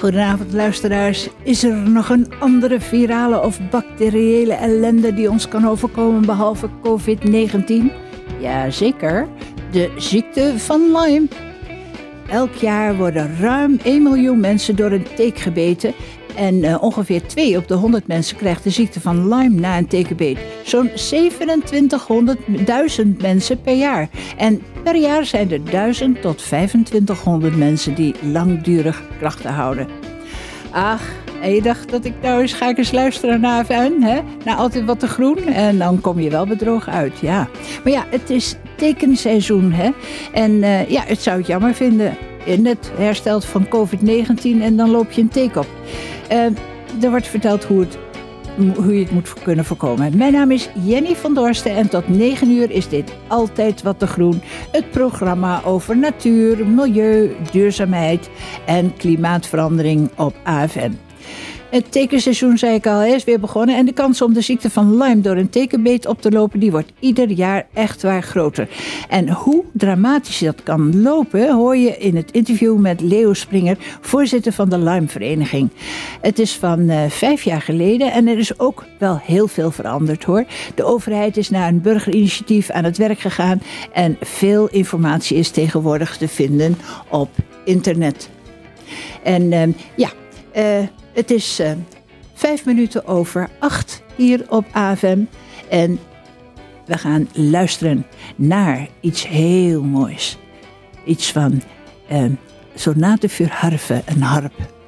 Goedenavond luisteraars. Is er nog een andere virale of bacteriële ellende die ons kan overkomen behalve COVID-19? Jazeker, de ziekte van Lyme. Elk jaar worden ruim 1 miljoen mensen door een teek gebeten en uh, ongeveer 2 op de 100 mensen krijgt de ziekte van Lyme na een tekenbeet. Zo'n 2700.000 mensen per jaar. En per jaar zijn er 1000 tot 2500 mensen die langdurig klachten houden. Ach, en je dacht dat ik nou eens ga ik eens luisteren naar AFN, hè? Naar altijd wat te groen. En dan kom je wel bedrogen uit, ja. Maar ja, het is tekenseizoen, hè? En uh, ja, het zou het jammer vinden. In het herstelt van COVID-19 en dan loop je een teken op. Uh, er wordt verteld hoe, het, hoe je het moet kunnen voorkomen. Mijn naam is Jenny van Dorsten en tot 9 uur is dit Altijd Wat te Groen. Het programma over natuur, milieu, duurzaamheid en klimaatverandering op AFN. Het tekenseizoen, zei ik al, is weer begonnen. En de kans om de ziekte van Lyme door een tekenbeet op te lopen, die wordt ieder jaar echt waar groter. En hoe dramatisch dat kan lopen, hoor je in het interview met Leo Springer, voorzitter van de Lyme-vereniging. Het is van uh, vijf jaar geleden en er is ook wel heel veel veranderd hoor. De overheid is naar een burgerinitiatief aan het werk gegaan en veel informatie is tegenwoordig te vinden op internet. En uh, ja, uh, het is uh, vijf minuten over acht hier op AFM. En we gaan luisteren naar iets heel moois. Iets van uh, Sonate voor Harfe, een harp.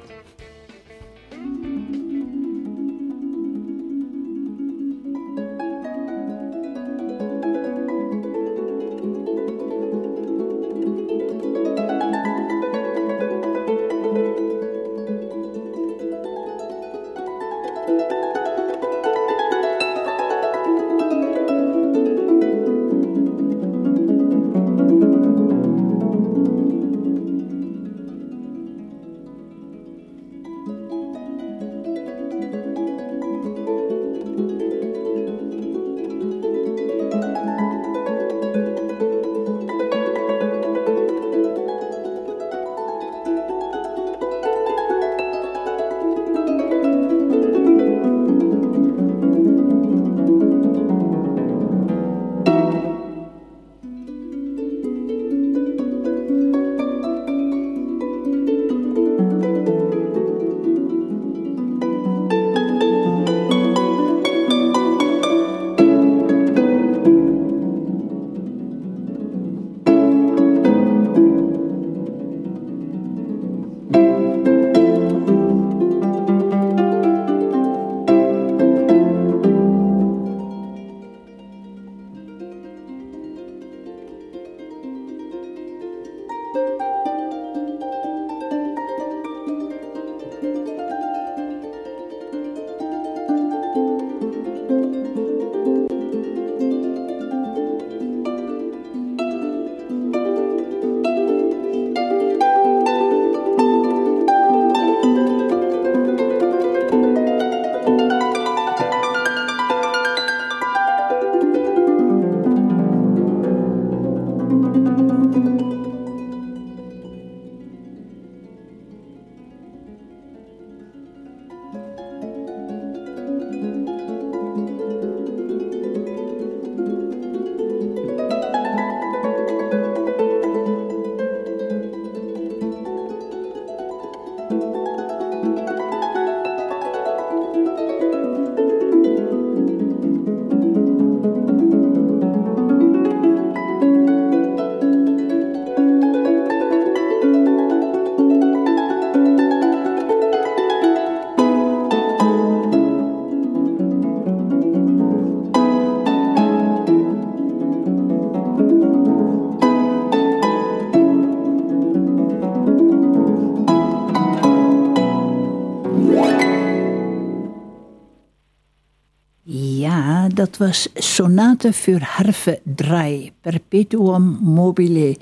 Dat was Sonate voor Harfe 3, Perpetuum mobile.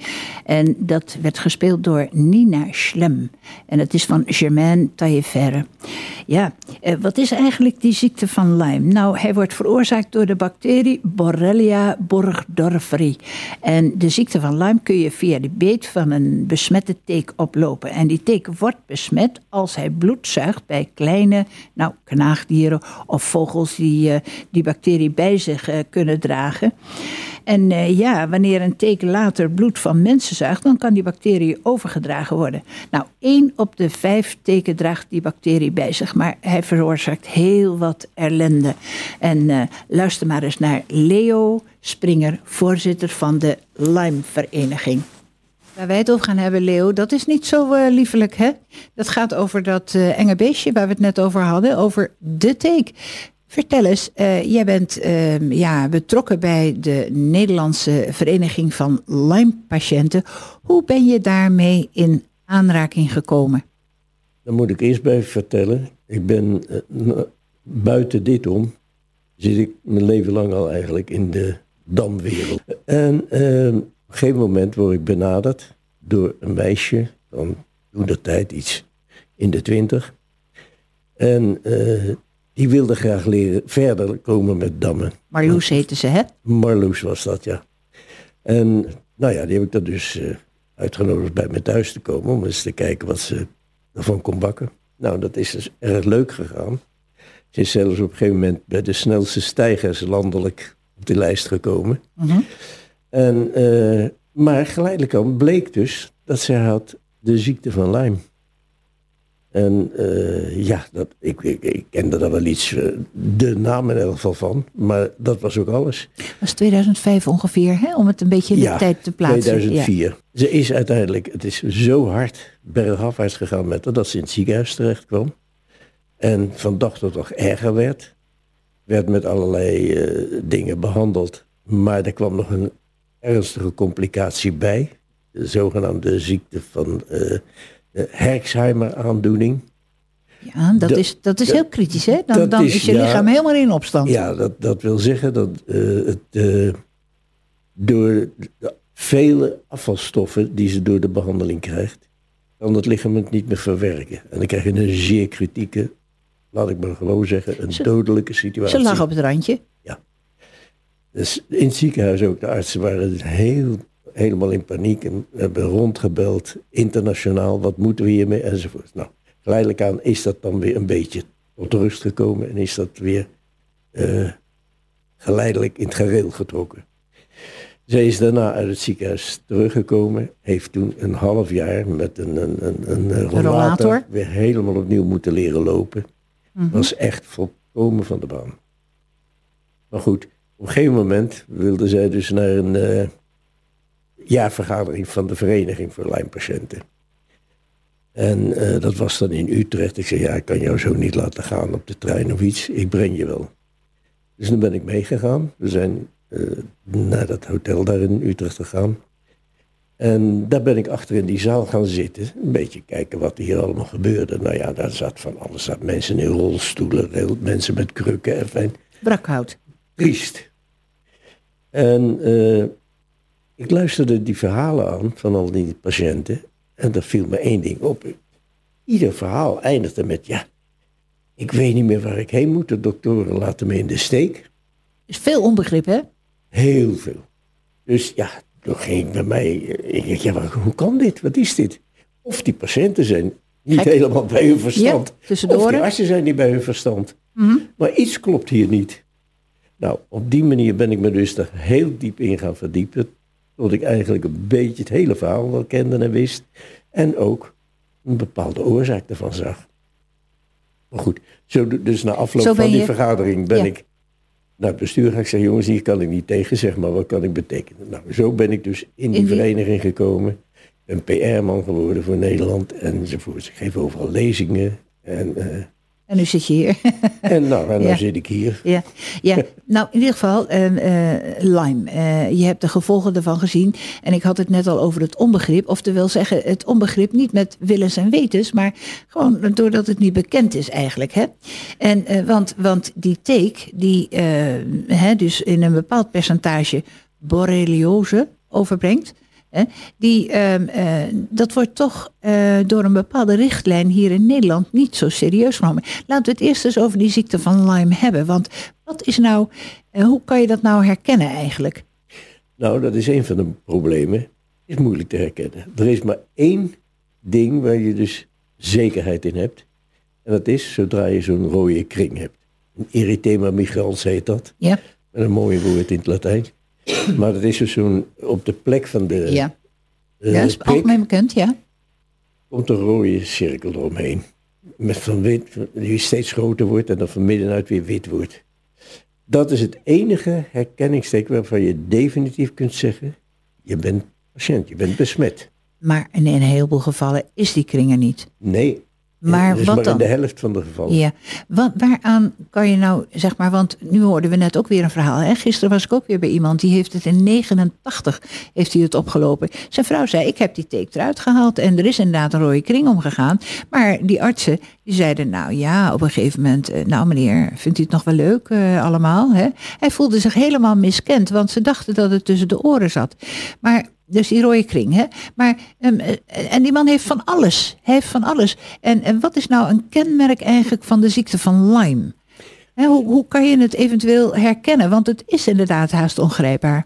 En dat werd gespeeld door Nina Schlem. En het is van Germaine Taillefer. Ja, eh, wat is eigenlijk die ziekte van Lyme? Nou, hij wordt veroorzaakt door de bacterie Borrelia burgdorferi. En de ziekte van Lyme kun je via de beet van een besmette teek oplopen. En die teek wordt besmet als hij bloed zuigt bij kleine, nou, knaagdieren of vogels die uh, die bacterie bij zich uh, kunnen dragen. En uh, ja, wanneer een teken later bloed van mensen zuigt, dan kan die bacterie overgedragen worden. Nou, één op de vijf teken draagt die bacterie bij zich, maar hij veroorzaakt heel wat ellende. En uh, luister maar eens naar Leo Springer, voorzitter van de Lyme-vereniging. Waar wij het over gaan hebben, Leo, dat is niet zo uh, liefelijk, hè? Dat gaat over dat enge beestje waar we het net over hadden, over de teek. Vertel eens, uh, jij bent uh, ja, betrokken bij de Nederlandse Vereniging van Lyme-patiënten. Hoe ben je daarmee in aanraking gekomen? Dan moet ik eerst bij vertellen. Ik ben uh, buiten dit om, zit ik mijn leven lang al eigenlijk in de damwereld. En ehm, op een gegeven moment word ik benaderd door een meisje van toen de tijd iets in de twintig. En uh, die wilde graag leren verder komen met dammen. Marloes heette ze, hè? Marloes was dat, ja. En nou ja, die heb ik dan dus uh, uitgenodigd bij me thuis te komen om eens te kijken wat ze ervan kon bakken. Nou, dat is dus erg leuk gegaan. Ze is zelfs op een gegeven moment bij de snelste stijgers landelijk op de lijst gekomen. Mm -hmm. en, uh, maar geleidelijk aan bleek dus dat zij had de ziekte van Lyme. En uh, ja, dat, ik, ik, ik, kende daar wel iets, uh, de naam in elk geval van, maar dat was ook alles. Dat was 2005 ongeveer, hè? om het een beetje in de ja, tijd te plaatsen. 2004. Ja. Ze is uiteindelijk, het is zo hard bergafwaarts gegaan met haar, dat ze in het ziekenhuis terecht kwam. En van dag tot dag erger werd. Werd met allerlei uh, dingen behandeld. Maar er kwam nog een ernstige complicatie bij. De zogenaamde ziekte van Herxheimer-aandoening. Ja, dat, dat, is, dat is heel kritisch, hè? Dan, dan is, is, je lichaam ja, helemaal in opstand. Ja, dat, dat wil zeggen dat uh, het, uh, door de vele afvalstoffen die ze door de behandeling krijgt, kan het lichaam het niet meer verwerken. En dan krijg je een zeer kritieke, laat ik maar gewoon zeggen, een ze, dodelijke situatie. Ze lag op het randje. Ja. Dus in het ziekenhuis ook, de artsen waren heel helemaal in paniek en hebben rondgebeld, internationaal, wat moeten we hiermee enzovoort. Nou, geleidelijk aan is dat dan weer een beetje tot rust gekomen en is dat weer uh, geleidelijk in het gareel getrokken. Zij is daarna uit het ziekenhuis teruggekomen, heeft toen een half jaar met een, een, een, een rollator, rollator weer helemaal opnieuw moeten leren lopen. Mm -hmm. Was echt volkomen van de baan. Maar goed, op een gegeven moment wilde zij dus naar een, uh, jaarvergadering van de Vereniging voor Lijnpatiënten. En uh, dat was dan in Utrecht. Ik zei, ja, ik kan jou zo niet laten gaan op de trein of iets. Ik breng je wel. Dus toen ben ik meegegaan. We zijn uh, naar dat hotel daar in Utrecht gegaan. En daar ben ik achter in die zaal gaan zitten. Een beetje kijken wat hier allemaal gebeurde. Nou ja, daar zat van alles. Zat mensen in rolstoelen, mensen met krukken. En fijn. Brakhout. Triest. En uh, ik luisterde die verhalen aan van al die patiënten. En er viel me één ding op. Ieder verhaal eindigde met: Ja, ik weet niet meer waar ik heen moet. De doktoren laten me in de steek. Is veel onbegrip, hè? Heel veel. Dus ja, toen ging ik bij mij. Ik dacht, ja, maar hoe kan dit? Wat is dit? Of die patiënten zijn niet helemaal bij hun verstand. Ja, tussendoor. Of die artsen zijn niet bij hun verstand. Mm -hmm. Maar iets klopt hier niet. Nou, op die manier ben ik me dus er heel diep in gaan verdiepen. Tot ik eigenlijk een beetje het hele verhaal wel kende en wist. En ook een bepaalde oorzaak ervan zag. Maar goed, zo, dus na afloop van die je... vergadering ben ja. ik naar het bestuur gaan. Ik zeg, jongens, hier kan ik niet tegen, zeg maar, wat kan ik betekenen? Nou, zo ben ik dus in die, in die... vereniging gekomen. Een PR-man geworden voor Nederland enzovoort. Ik geef overal lezingen. En, uh, En nu zit je hier. En nou, en Ja. dan zit ik hier. Ja, ja. nou in ieder geval, eh, eh, Lyme. Eh, je hebt de gevolgen ervan gezien. En ik had het net al over het onbegrip. Oftewel zeggen, het onbegrip niet met willens en wetens, maar gewoon doordat het niet bekend is eigenlijk. Hè? En, eh, want, want die teek, die hè, dus in een bepaald percentage borreliose overbrengt. Hè, die, ehm, eh, dat wordt toch eh, door een bepaalde richtlijn hier in Nederland niet zo serieus genomen. Laten we het eerst eens over die ziekte van Lyme hebben. Want wat is nou, eh, hoe kan je dat nou herkennen eigenlijk? Nou, dat is een van de problemen. Is moeilijk te herkennen. Er is maar één ding waar je dus zekerheid in hebt. En dat is zodra je zo'n rode kring hebt. Een erythema migrans heet dat. Ja, Met een mooi woord in het Latijn. Maar dat is dus zo'n, op de plek van de ja. eh, ja is prik algemeen bekend, ja. komt een rode cirkel eromheen. Met van wit, die steeds groter wordt en dan van middenuit weer wit wordt. Dat is het enige herkenningsteken waarvan je definitief kunt zeggen, je bent patiënt, je bent besmet. Maar in een heleboel gevallen is die kring er niet. Nee, Maar dat is wat maar dan? in de helft van de gevallen. Ja, wat, waaraan kan je nou, zeg maar, want nu hoorden we net ook weer een verhaal. Hè? Gisteren was ik ook weer bij iemand, die heeft het in 89 heeft hij het opgelopen. Zijn vrouw zei, ik heb die teek eruit gehaald en er is inderdaad een rode kring omgegaan. Maar die artsen, die zeiden, nou ja, op een gegeven moment, eh, nou meneer, vindt u het nog wel leuk eh, allemaal? Hè? Hij voelde zich helemaal miskend, want ze dachten dat het tussen de oren zat. Maar dus die rode kring, hè? Maar, ehm, eh, en die man heeft van alles. Heeft van alles. En, en wat is nou een kenmerk eigenlijk van de ziekte van Lyme? Hè, hoe, hoe kan je het eventueel herkennen? Want het is inderdaad haast ongrijpbaar.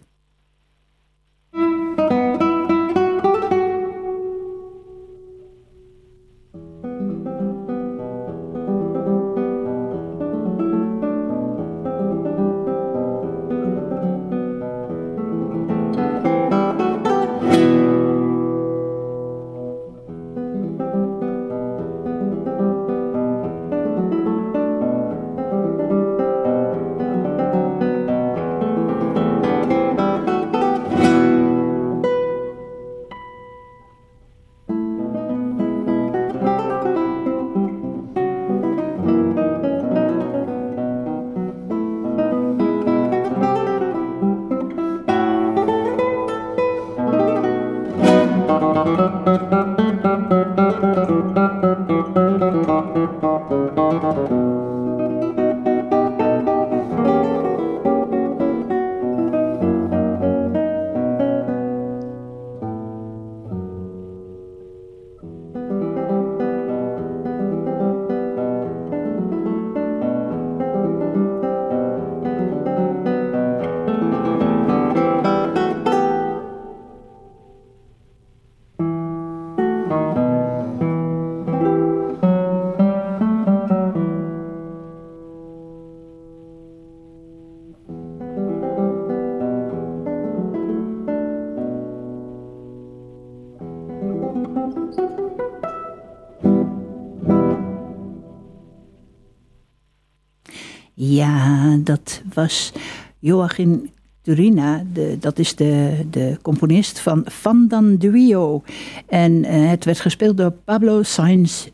Dat was Joachim Turina, de, dat is de, de componist van Fandandurio. En eh, het werd gespeeld door Pablo Sainz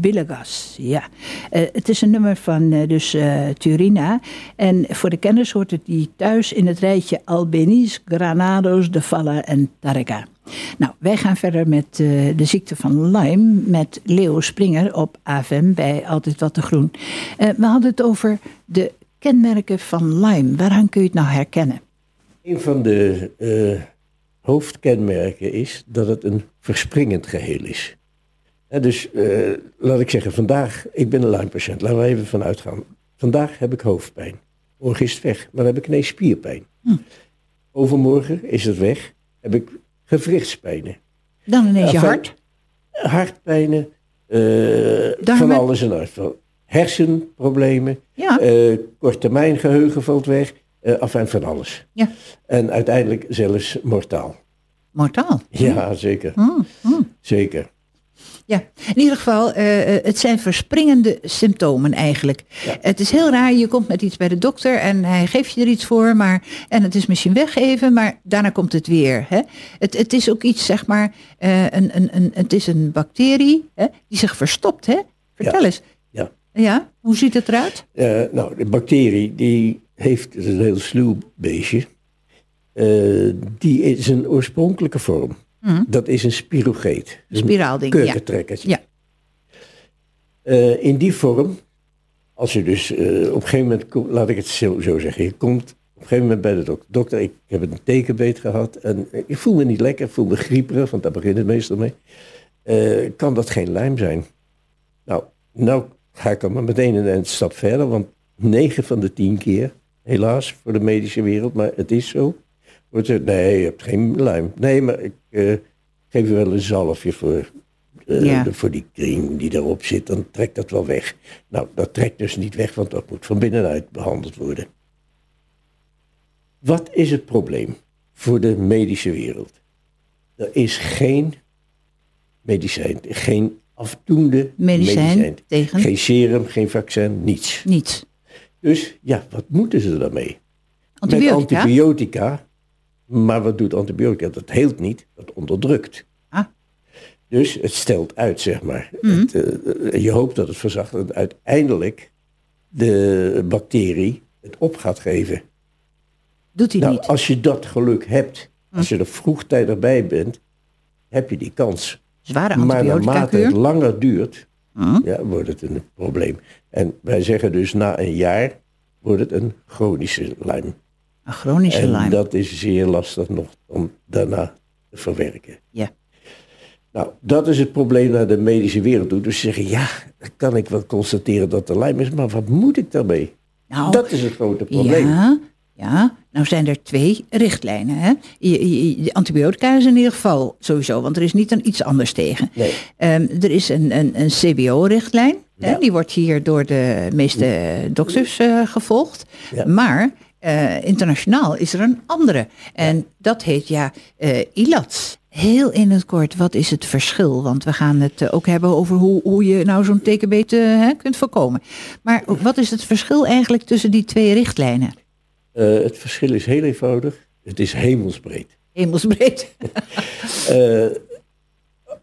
Villegas. Ja, Eh, het is een nummer van eh, dus Turina. En voor de kenners hoort het die thuis in het rijtje Albeniz, Granados, De Falla en Tarrega. Nou, wij gaan verder met de ziekte van Lyme met Leo Springer op AFM bij Altijd Wat te Groen. We hadden het over de kenmerken van Lyme. Waaraan kun je het nou herkennen? Een van de eh, hoofdkenmerken is dat het een verspringend geheel is. Dus eh, laat ik zeggen, vandaag, ik ben een Lyme-patiënt, laten we even vanuit gaan. Vandaag heb ik hoofdpijn. Morgen is het weg, maar dan heb ik ineens spierpijn. Overmorgen is het weg, heb ik gewrichtspijnen. Dan ineens je hart. Hartpijnen, eh, van alles en. Van hersenproblemen, Ja, eh korttermijn geheugen valt weg, eh afijn van alles. ja. En uiteindelijk zelfs mortaal. mortaal. Ja, zeker. Mm, mm. Zeker. Ja, in ieder geval, eh, eh, het zijn verspringende symptomen eigenlijk. Ja. Het is heel raar, je komt met iets bij de dokter en hij geeft je er iets voor, maar, en het is misschien weg even, maar daarna komt het weer. Hè? Het, het is ook iets, zeg maar, eh, een, een, een, het is een bacterie hè, die zich verstopt. Hè? Vertel Ja. eens. Ja. Hoe ziet het eruit? Eh, nou, de bacterie die heeft, is een heel sluw beestje, Eh, die is een oorspronkelijke vorm. Mhm. Dat is een spirogeet. Dus een Spiraalding, ja. Eh, in die vorm, als je dus op een gegeven moment, komt, laat ik het zo, zo zeggen, je komt op een gegeven moment bij de dokter. Dokter, ik heb een tekenbeet gehad en ik voel me niet lekker, ik voel me grieperig, want daar begint het meestal mee. Kan dat geen lijm zijn? Nou, nou ga ik al maar meteen een, stap verder, want 9 van de 10 keer, helaas voor de medische wereld, maar het is zo. Wordt gezegd, nee, je hebt geen lijm. Nee, maar ik eh, geef je wel een zalfje voor, Ja. de- voor die kring die erop zit, dan trekt dat wel weg. Nou, dat trekt dus niet weg, want dat moet van binnenuit behandeld worden. Wat is het probleem voor de medische wereld? Er is geen medicijn, geen afdoende Medicijn tegen Geen serum, geen vaccin, niets. niets. Dus ja, wat moeten ze daarmee? Met Antibiotica? antibiotica. Maar wat doet antibiotica? Dat heelt niet, dat onderdrukt. Ah. Dus het stelt uit, zeg maar. Mhm. Het, eh, je hoopt dat het verzacht dat uiteindelijk de bacterie het op gaat geven. Doet hij Nou, niet. als je dat geluk hebt, als je er vroegtijdig bij bent, heb je die kans. Zware Maar naarmate het langer duurt, Hm? ja, wordt het een probleem. En wij zeggen dus na een jaar wordt het een chronische lijm. Een chronische en Lyme. dat is zeer lastig nog om daarna te verwerken. Ja. Nou, dat is het probleem naar de medische wereld toe. Dus ze zeggen, ja, dan kan ik wel constateren dat er lijm is, maar wat moet ik daarmee? Nou, dat is het grote probleem. Ja, ja, nou zijn er twee richtlijnen. Hè? Je, je- de antibiotica is in ieder geval sowieso, want er is niet een iets anders tegen. Nee. Ehm, er is een, een, een CBO-richtlijn. Ja. Die wordt hier door de meeste dokters eh, gevolgd. Ja. Maar eh, internationaal is er een andere. En dat heet ja ILATS. Heel in het kort, wat is het verschil? Want we gaan het ook hebben over hoe, hoe je nou zo'n tekenbeet hè, kunt voorkomen. Maar wat is het verschil eigenlijk tussen die twee richtlijnen? Eh, het verschil is heel eenvoudig. Het is hemelsbreed. Hemelsbreed. Eh,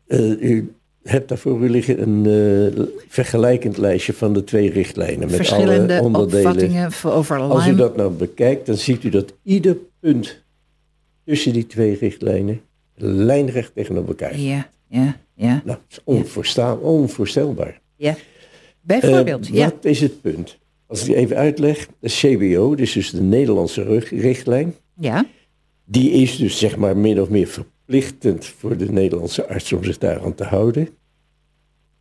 eh, u hebt daar voor u liggen een vergelijkend lijstje van de twee richtlijnen. Met Verschillende alle onderdelen. opvattingen over Als u dat nou bekijkt, dan ziet u dat ieder punt tussen die twee richtlijnen lijnrecht tegenover elkaar. Ja, ja, ja. Nou, dat is onvoorstaan, onvoorstelbaar. ja. Bijvoorbeeld, ja. Wat is het punt? Als ik die even uitleg, de CBO, dus, dus de Nederlandse richtlijn, Ja, die is dus zeg maar min of meer verplichtend voor de Nederlandse arts om zich daaraan te houden.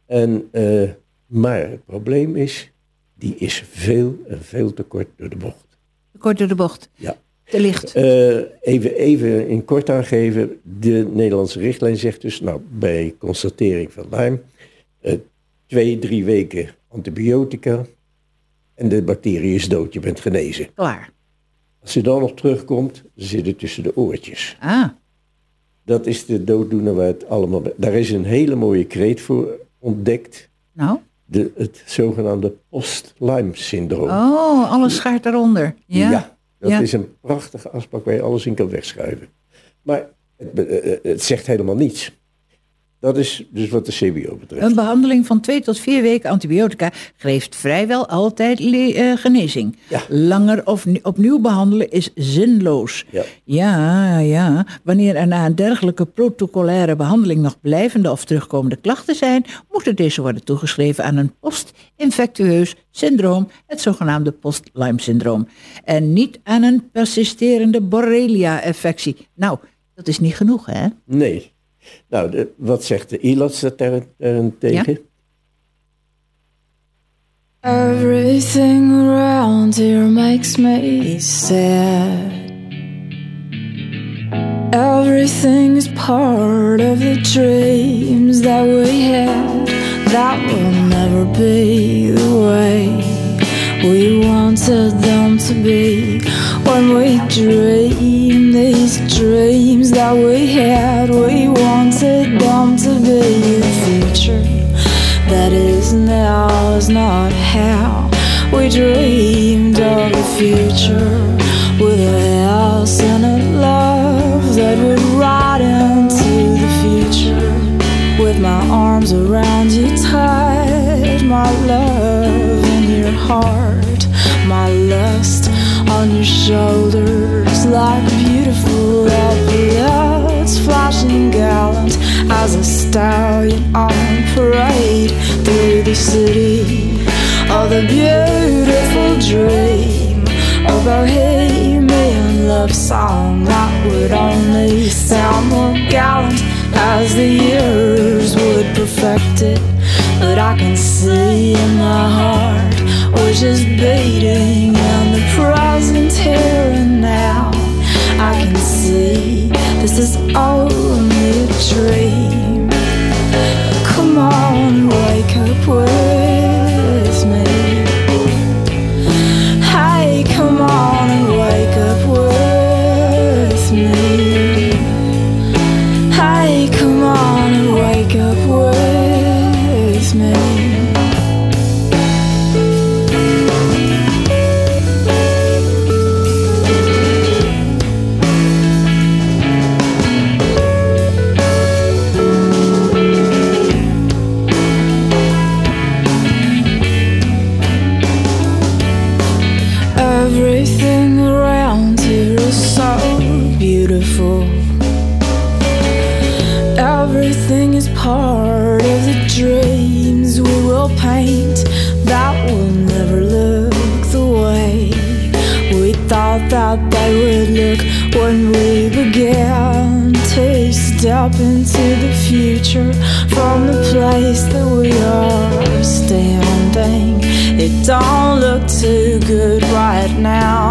En, eh, maar het probleem is, die is veel en veel te kort door de bocht. kort door de bocht. Ja. Te licht. Eh, even, even in kort aangeven, de Nederlandse richtlijn zegt dus, nou, bij constatering van Lyme, eh, twee, drie weken antibiotica en de bacterie is dood, je bent genezen. Klaar. Als je dan nog terugkomt, zit het tussen de oortjes. Ah, Dat is de dooddoener waar het allemaal... Daar is een hele mooie kreet voor ontdekt. nou. De, het zogenaamde post-Lyme-syndroom. Oh, alles schaart eronder. Ja. dat Ja. is een prachtige afspraak waar je alles in kan wegschuiven. Maar het, eh, eh, het zegt helemaal niets. Dat is dus wat de CBO betreft. Een behandeling van twee tot vier weken antibiotica geeft vrijwel altijd eh, genezing. Ja. Langer of ni- opnieuw behandelen is zinloos. Ja. ja, ja. Wanneer er na een dergelijke protocolaire behandeling nog blijvende of terugkomende klachten zijn, moeten deze worden toegeschreven aan een post-infectieus syndroom, het zogenaamde post-Lyme-syndroom. En niet aan een persisterende Borrelia-infectie. Nou, dat is niet genoeg, hè? Nee. Nou, de- wat zegt de ILATS daarentegen? Er- er- Everything around here makes me sad. Everything is part of the dreams that we had that will never be the way we wanted them to be. When we dreamed these dreams that we had, we wanted them to be the future that is now is not how we dreamed of a future with a house and a love that would ride into the future. With my arms around you tight my love in your heart, my lust on your shoulders like beautiful epaulets, flashing gallant as a stallion on parade through the city. Oh, the beautiful dream of bohemian love song that would only sound more gallant as the years would perfect it. But I can see in my heart, which is beating present here and now. I can see this is only a dream. Future from the place that we are standing. It don't look too good right now,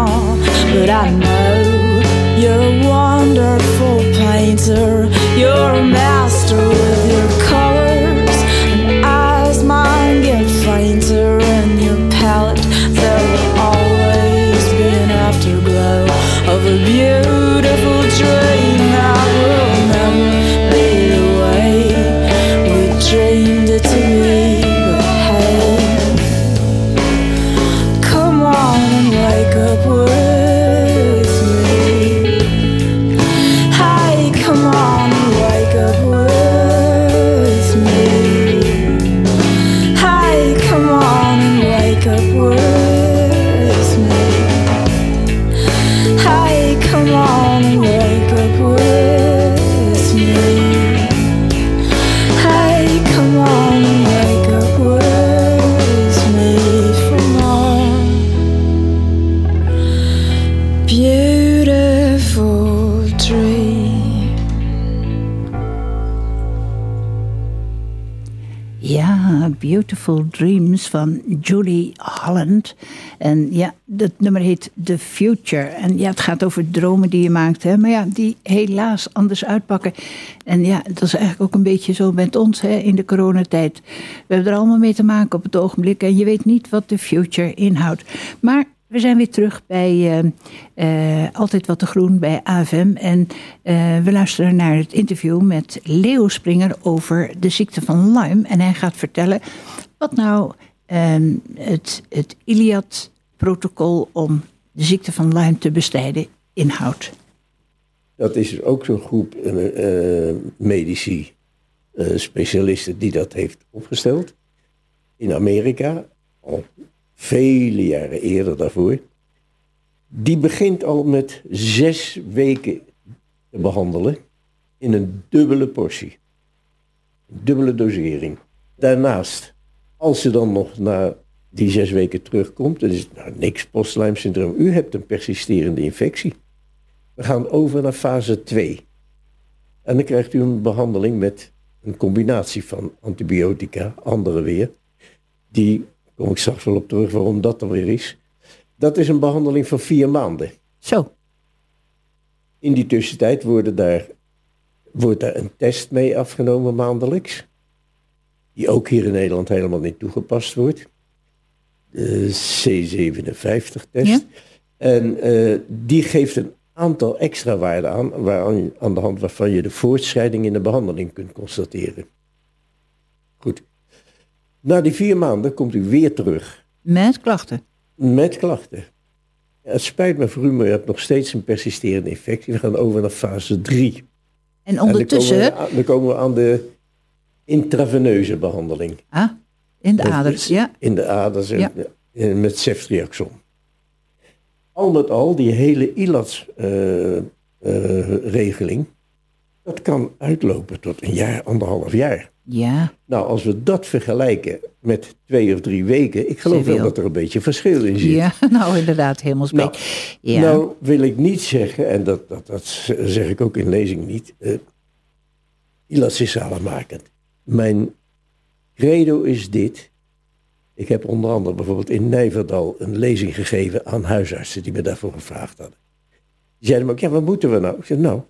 nummer heet The Future. En ja, het gaat over dromen die je maakt, hè. Maar ja, die helaas anders uitpakken. En ja, dat is eigenlijk ook een beetje zo met ons, hè, in de coronatijd. We hebben er allemaal mee te maken op het ogenblik. En je weet niet wat The Future inhoudt. Maar we zijn weer terug bij eh, eh, Altijd Wat te Groen bij AFM. En eh, we luisteren naar het interview met Leo Springer over de ziekte van Lyme. En hij gaat vertellen wat nou ehm, het, het Iliad-protocol om de ziekte van Lyme te bestrijden inhoudt. Dat is ook zo'n groep eh, medici, eh, specialisten die dat heeft opgesteld. In Amerika, al vele jaren eerder daarvoor. Die begint al met zes weken te behandelen in een dubbele portie. Dubbele dosering. Daarnaast, als ze dan nog na die zes weken terugkomt, dan is het nou niks postlijmsyndroom. U hebt een persisterende infectie. We gaan over naar fase 2. En dan krijgt u een behandeling met een combinatie van antibiotica, andere weer. Die, kom ik straks wel op terug waarom dat er weer is. Dat is een behandeling van vier maanden. Zo, In die tussentijd worden daar, wordt daar een test mee afgenomen maandelijks. Die ook hier in Nederland helemaal niet toegepast wordt. De C57-test. Ja. En eh, die geeft een aantal extra waarden aan, waaraan, aan de hand waarvan je de voortschrijding in de behandeling kunt constateren. Goed. Na die vier maanden komt u weer terug met klachten. met klachten. Het spijt me voor u, maar u hebt nog steeds een persisterende infectie. We gaan over naar fase 3. En ondertussen, dan komen, we, dan komen we aan de intraveneuze behandeling. ah, in de aders, ja. In de aders. en Ja. eh, met ceftriaxon. Al met al, die hele ILATS-regeling, dat kan uitlopen tot een jaar, anderhalf jaar. Ja, Nou, als we dat vergelijken met twee of drie weken, ik geloof wel dat er een beetje verschil in zit. ja nou inderdaad, helemaal Nou, ja. Nou wil ik niet zeggen, en dat, dat, dat zeg ik ook in lezing niet, uh, ILATS is zaligmakend. Mijn credo is dit. Ik heb onder andere bijvoorbeeld in Nijverdal een lezing gegeven aan huisartsen die me daarvoor gevraagd hadden. Die zeiden me ook, ja, wat moeten we nou? Ik zei, nou,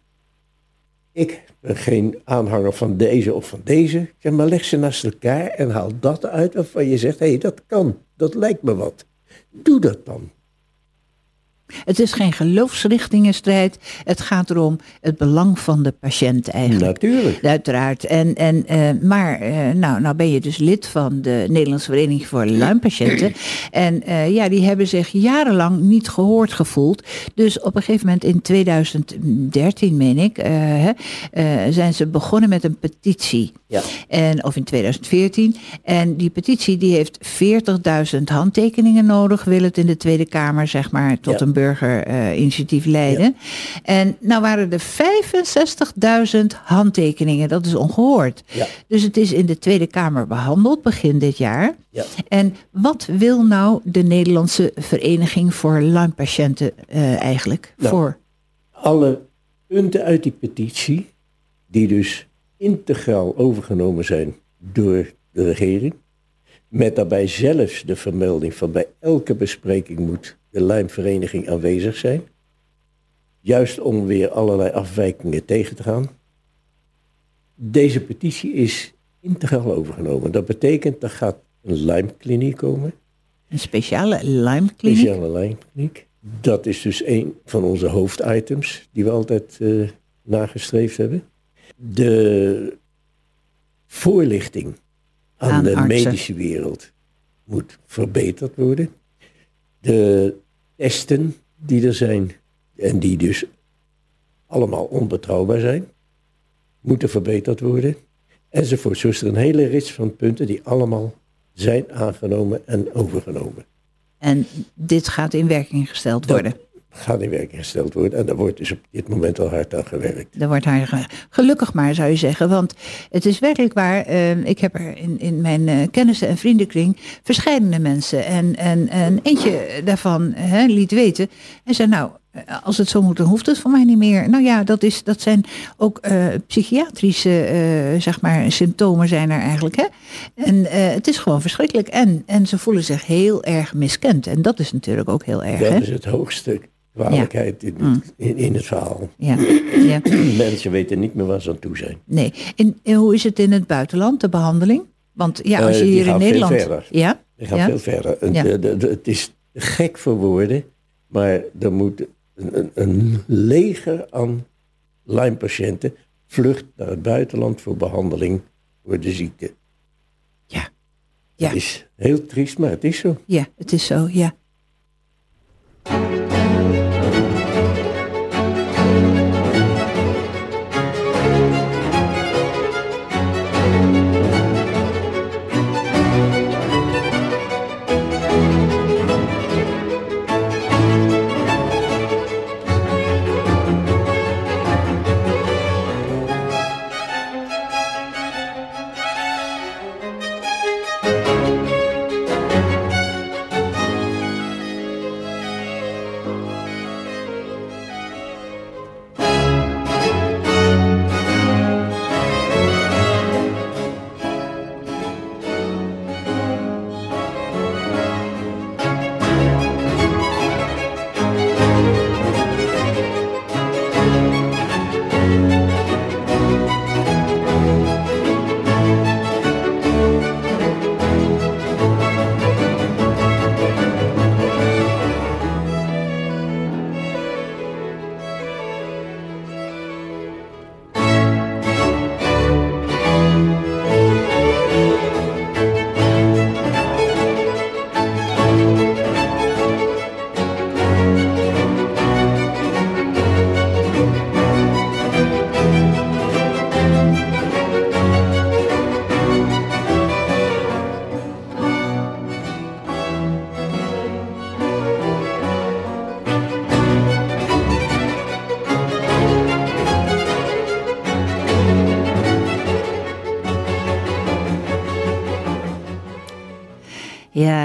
ik ben geen aanhanger van deze of van deze. Ik zeg, maar leg ze naast elkaar en haal dat uit waarvan je zegt, hé, hey, dat kan, dat lijkt me wat. Doe dat dan. Het is geen geloofsrichtingenstrijd. Het gaat erom het belang van de patiënt eigenlijk. Natuurlijk. Uiteraard. En, en, uh, maar uh, nou, nou ben je dus lid van de Nederlandse Vereniging voor Lympatiënten. En uh, ja, die hebben zich jarenlang niet gehoord gevoeld. Dus op een gegeven moment in 2013, meen ik, zijn ze begonnen met een petitie. Ja. En, of in 2014. En die petitie die heeft 40.000 handtekeningen nodig. Wil het in de Tweede Kamer, zeg maar, tot Ja. een burgerinitiatief leiden. En nou waren er 65.000 handtekeningen. Dat is ongehoord. Ja. Dus het is in de Tweede Kamer behandeld begin dit jaar. Ja. En wat wil nou de Nederlandse Vereniging voor Lympatiënten eh, eigenlijk? Nou. Voor? alle punten uit die petitie, die dus integraal overgenomen zijn door de regering, met daarbij zelfs de vermelding van bij elke bespreking moet de lijmvereniging aanwezig zijn, juist om weer allerlei afwijkingen tegen te gaan. Deze petitie is integraal overgenomen. Dat betekent, er gaat een lijmkliniek komen, Een speciale Lyme-kliniek? speciale lijmkliniek. Dat is dus een van onze hoofditems die we altijd eh, nagestreefd hebben. De voorlichting aan, Aan de artsen. medische wereld moet verbeterd worden. De testen die er zijn en die dus allemaal onbetrouwbaar zijn, moeten verbeterd worden. Enzovoort. Zo is er een hele rits van punten die allemaal zijn aangenomen en overgenomen. En dit gaat in werking gesteld worden. Gaat in werking gesteld worden. En daar wordt dus op dit moment al hard aan gewerkt. Daar wordt haar ge- gelukkig maar, zou je zeggen. Want het is werkelijk waar. eh, ik heb er in, in mijn eh, kennissen- en vriendenkring verschillende mensen. En, en, en eentje daarvan hè, liet weten. En zei, nou, eh, als het zo moet, dan hoeft het voor mij niet meer. Nou ja, dat, is, dat zijn ook psychiatrische zeg maar, symptomen zijn er eigenlijk. Hè? En het is gewoon verschrikkelijk. En, en ze voelen zich heel erg miskend. En dat is natuurlijk ook heel erg. Dat Hè? is het hoogste kwalijkheid in, Mm. in, in het verhaal. Ja, ja. Mensen weten niet meer waar ze aan toe zijn. Nee. En, en hoe is het in het buitenland, de behandeling? Want ja, als Eh, je die hier in Nederland. verder. Ja, Die gaat Ja. veel verder. Ja. de- de- het is gek voor woorden, maar er moet een leger aan Lyme-patiënten vlucht naar het buitenland voor behandeling voor de ziekte. ja, Ja. Het is heel triest, maar het is zo. ja, het is zo, ja.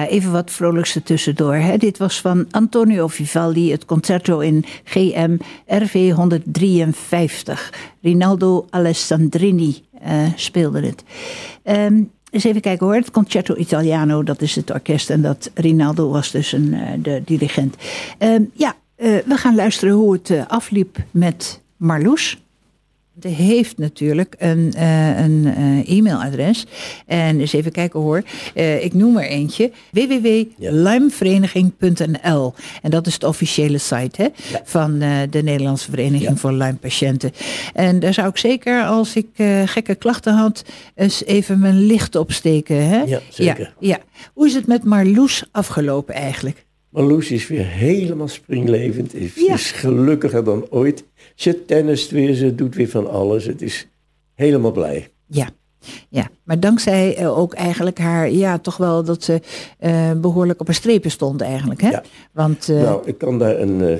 Even wat vrolijkste tussendoor. Hè. Dit was van Antonio Vivaldi, het concerto in GM RV 153. Rinaldo Alessandrini uh, speelde het. Um, eens even kijken hoor, het Concerto Italiano, dat is het orkest en dat Rinaldo was dus een, uh, de dirigent. Um, ja, uh, we gaan luisteren hoe het afliep met Marloes heeft natuurlijk een, uh, een uh, e-mailadres. En eens even kijken hoor. Uh, ik noem er eentje. www.lymevereniging.nl En dat is de officiële site hè, ja. van de Nederlandse Vereniging ja. voor Lyme-patiënten. En daar zou ik zeker, als ik gekke klachten had, eens even mijn licht opsteken. Hè? Ja, zeker. Ja, ja. Hoe is het met Marloes afgelopen eigenlijk? Marloes is weer helemaal springlevend. Is, ja. is gelukkiger dan ooit. Ze tennist weer, ze doet weer van alles. Het is helemaal blij. Ja, ja, maar dankzij uh, ook eigenlijk haar, ja, toch wel dat ze uh, behoorlijk op een strepen stond eigenlijk. Hè? Ja. Want, uh, nou, ik kan daar een,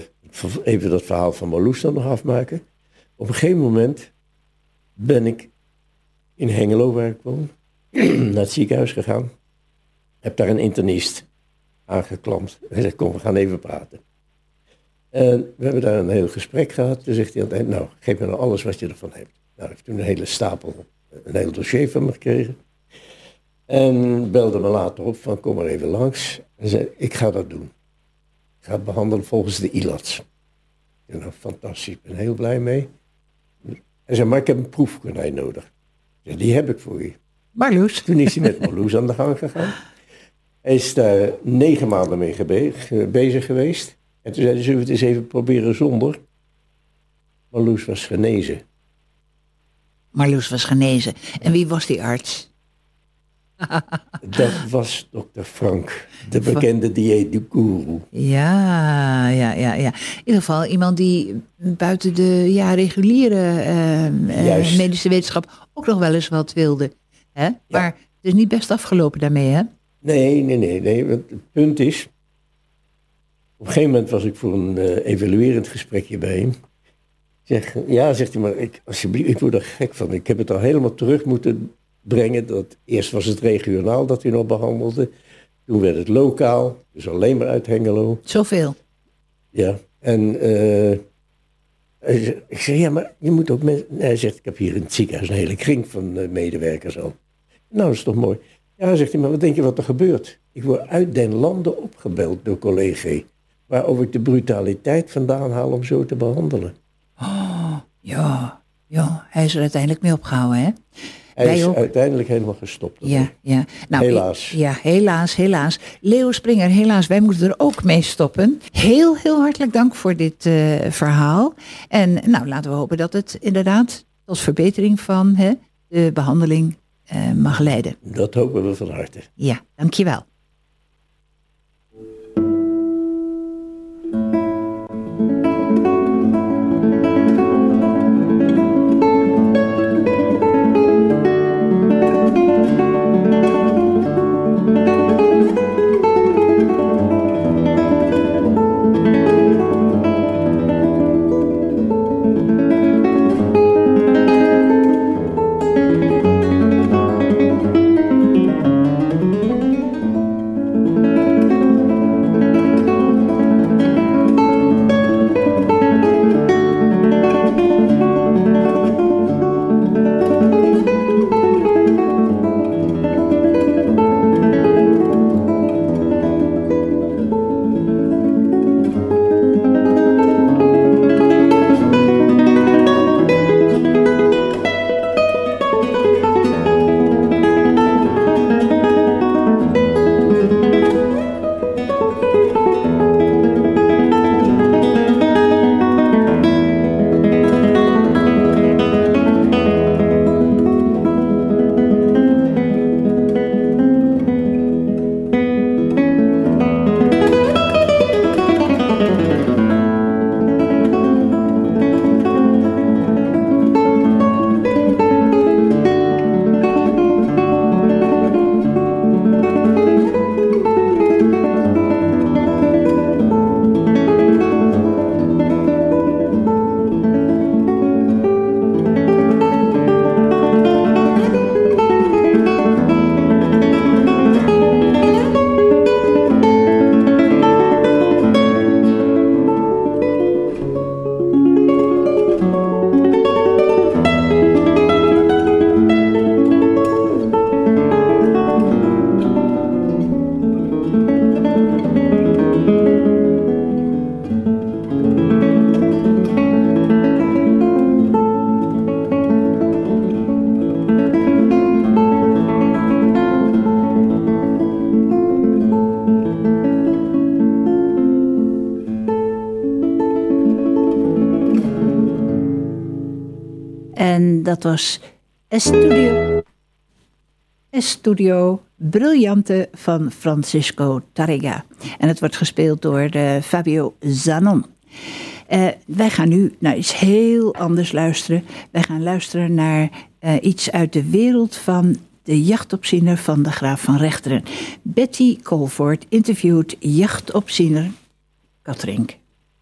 even dat verhaal van Marloes dan nog afmaken. Op een gegeven moment ben ik in Hengelo, waar ik woon, naar het ziekenhuis gegaan. Heb daar een internist aangeklampt. Hij zegt, kom, we gaan even praten. En we hebben daar een heel gesprek gehad. Toen zegt hij aan het eind, nou, geef me nou alles wat je ervan hebt. Nou, hij heeft toen een hele stapel, een heel dossier van me gekregen. En belde me later op van, kom maar even langs. En zei, ik ga dat doen. Ik ga het behandelen volgens de ILATS. En nou, fantastisch, ik ben heel blij mee. Hij zei, maar ik heb een proefkonijn nodig. Ja, die heb ik voor je. Marloes. Toen is hij met Marloes aan de gang gegaan. Hij is daar negen maanden mee bezig geweest. En toen zeiden ze, zullen we het eens even proberen zonder? Marloes was genezen. Marloes was genezen. En wie was die arts? Dat was dokter Frank, de bekende dieetguru. Ja, ja, ja, ja. In ieder geval iemand die buiten de ja, reguliere uh, medische wetenschap ook nog wel eens wat wilde. Hè? Ja. Maar het is niet best afgelopen daarmee, hè? Nee, nee, nee. nee. Het punt is, op een gegeven moment was ik voor een uh, evaluerend gesprekje bij hem. Zeg, ja, zegt hij, maar ik, alsjeblieft, ik word er gek van. Ik heb het al helemaal terug moeten brengen. Dat, eerst was het regionaal dat hij nog behandelde. Toen werd het lokaal, dus alleen maar uit Hengelo. Zoveel? Ja, en uh, ik zeg, ja, maar je moet ook mensen... Hij zegt, ik heb hier in het ziekenhuis een hele kring van uh, medewerkers al. Nou, dat is toch mooi. Ja, zegt hij, maar wat denk je wat er gebeurt? Ik word uit den landen opgebeld door collega's waarover ik de brutaliteit vandaan haal om zo te behandelen. Oh, ja, ja, hij is er uiteindelijk mee opgehouden, hè? Hij is ook... uiteindelijk helemaal gestopt. Ja, ja. Nou, helaas. Ja, helaas, helaas. Leo Springer, helaas, wij moeten er ook mee stoppen. Heel, heel hartelijk dank voor dit uh, verhaal. En nou, laten we hopen dat het inderdaad tot verbetering van hè, de behandeling mag leiden. Dat hopen we van harte. Ja, dankjewel. Dat was Estudio, Estudio Brillante van Francisco Tarrega. En het wordt gespeeld door uh, Fabio Zanon. Uh, wij gaan nu naar iets heel anders luisteren. Wij gaan luisteren naar uh, iets uit de wereld van de jachtopziener van de Graaf van Rechteren. Betty Colford interviewt jachtopziener Katrink.